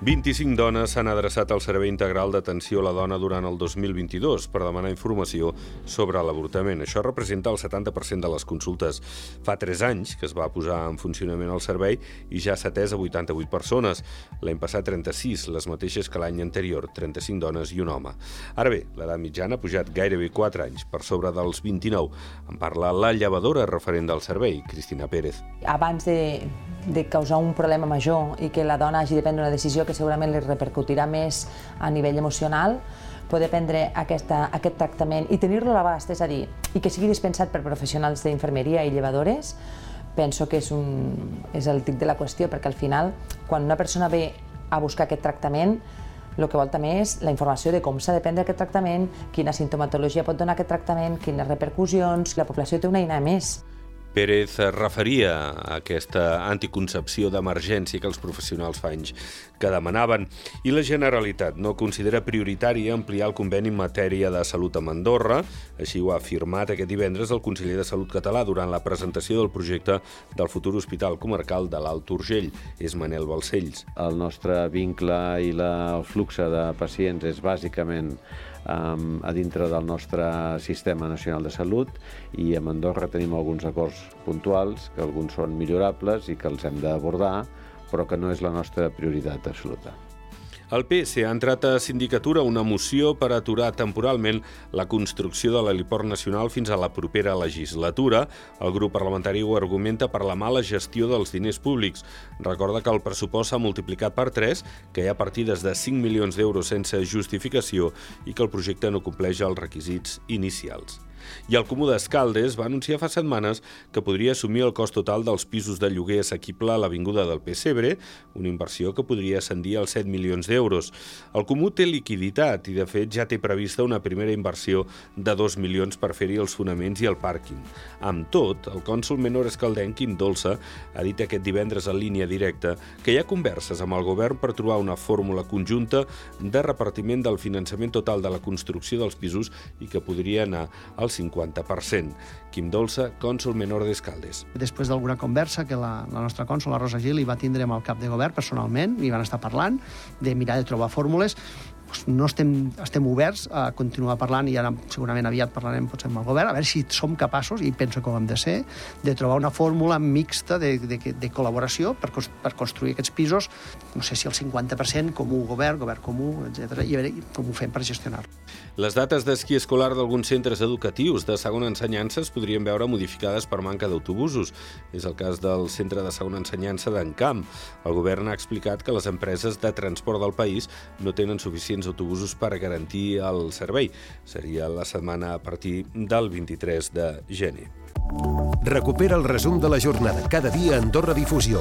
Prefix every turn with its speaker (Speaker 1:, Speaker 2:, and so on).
Speaker 1: 25 dones s'han adreçat al Servei Integral d'Atenció a la Dona durant el 2022 per demanar informació sobre l'avortament. Això representa el 70% de les consultes. Fa 3 anys que es va posar en funcionament el servei i ja s'ha atès a 88 persones. L'any passat 36, les mateixes que l'any anterior, 35 dones i un home. Ara bé, l'edat mitjana ha pujat gairebé 4 anys, per sobre dels 29. En parla la llevadora referent del servei, Cristina Pérez.
Speaker 2: Abans de, de causar un problema major i que la dona hagi de prendre una decisió que segurament li repercutirà més a nivell emocional, poder prendre aquesta, aquest tractament i tenir-lo a l'abast, és a dir, i que sigui dispensat per professionals d'infermeria i llevadores, penso que és, un, és el tic de la qüestió, perquè al final, quan una persona ve a buscar aquest tractament, el que vol també és la informació de com s'ha de prendre aquest tractament, quina sintomatologia pot donar aquest tractament, quines repercussions... La població té una eina més.
Speaker 1: Pérez referia a aquesta anticoncepció d'emergència que els professionals fa anys que demanaven i la Generalitat no considera prioritari ampliar el conveni en matèria de salut amb Andorra. Així ho ha afirmat aquest divendres el conseller de Salut català durant la presentació del projecte del futur Hospital Comarcal de l'Alt Urgell. És Manel Balcells.
Speaker 3: El nostre vincle i la, el flux de pacients és bàsicament um, a dintre del nostre sistema nacional de salut i a Andorra tenim alguns acords puntuals, que alguns són millorables i que els hem d'abordar, però que no és la nostra prioritat absoluta.
Speaker 1: El PS ha entrat a sindicatura una moció per aturar temporalment la construcció de l'heliport nacional fins a la propera legislatura. El grup parlamentari ho argumenta per la mala gestió dels diners públics. Recorda que el pressupost s'ha multiplicat per 3, que hi ha partides de 5 milions d'euros sense justificació i que el projecte no compleix els requisits inicials. I el Comú d'Escaldes va anunciar fa setmanes que podria assumir el cost total dels pisos de lloguer assequible a l'Avinguda del Pessebre, una inversió que podria ascendir als 7 milions d'euros. El Comú té liquiditat i, de fet, ja té prevista una primera inversió de 2 milions per fer-hi els fonaments i el pàrquing. Amb tot, el cònsul menor escaldenc, Quim Dolça, ha dit aquest divendres en línia directa que hi ha converses amb el govern per trobar una fórmula conjunta de repartiment del finançament total de la construcció dels pisos i que podria anar al 50%. Quim Dolça, cònsul menor d'Escaldes.
Speaker 4: Després d'alguna conversa que la, la nostra cònsul, la Rosa Gil, hi va tindre amb el cap de govern personalment, i van estar parlant de mirar de trobar fórmules doncs no estem, estem oberts a continuar parlant i ara segurament aviat parlarem potser amb el govern, a veure si som capaços, i penso que ho hem de ser, de trobar una fórmula mixta de, de, de col·laboració per, per construir aquests pisos, no sé si el 50% comú govern, govern comú, etc i a veure com ho fem per gestionar.
Speaker 1: Les dates d'esquí escolar d'alguns centres educatius de segona ensenyança es podrien veure modificades per manca d'autobusos. És el cas del centre de segona ensenyança d'Encamp. El govern ha explicat que les empreses de transport del país no tenen suficient suficients autobusos per garantir el servei. Seria la setmana a partir del 23 de gener.
Speaker 5: Recupera el resum de la jornada cada dia a Andorra Difusió.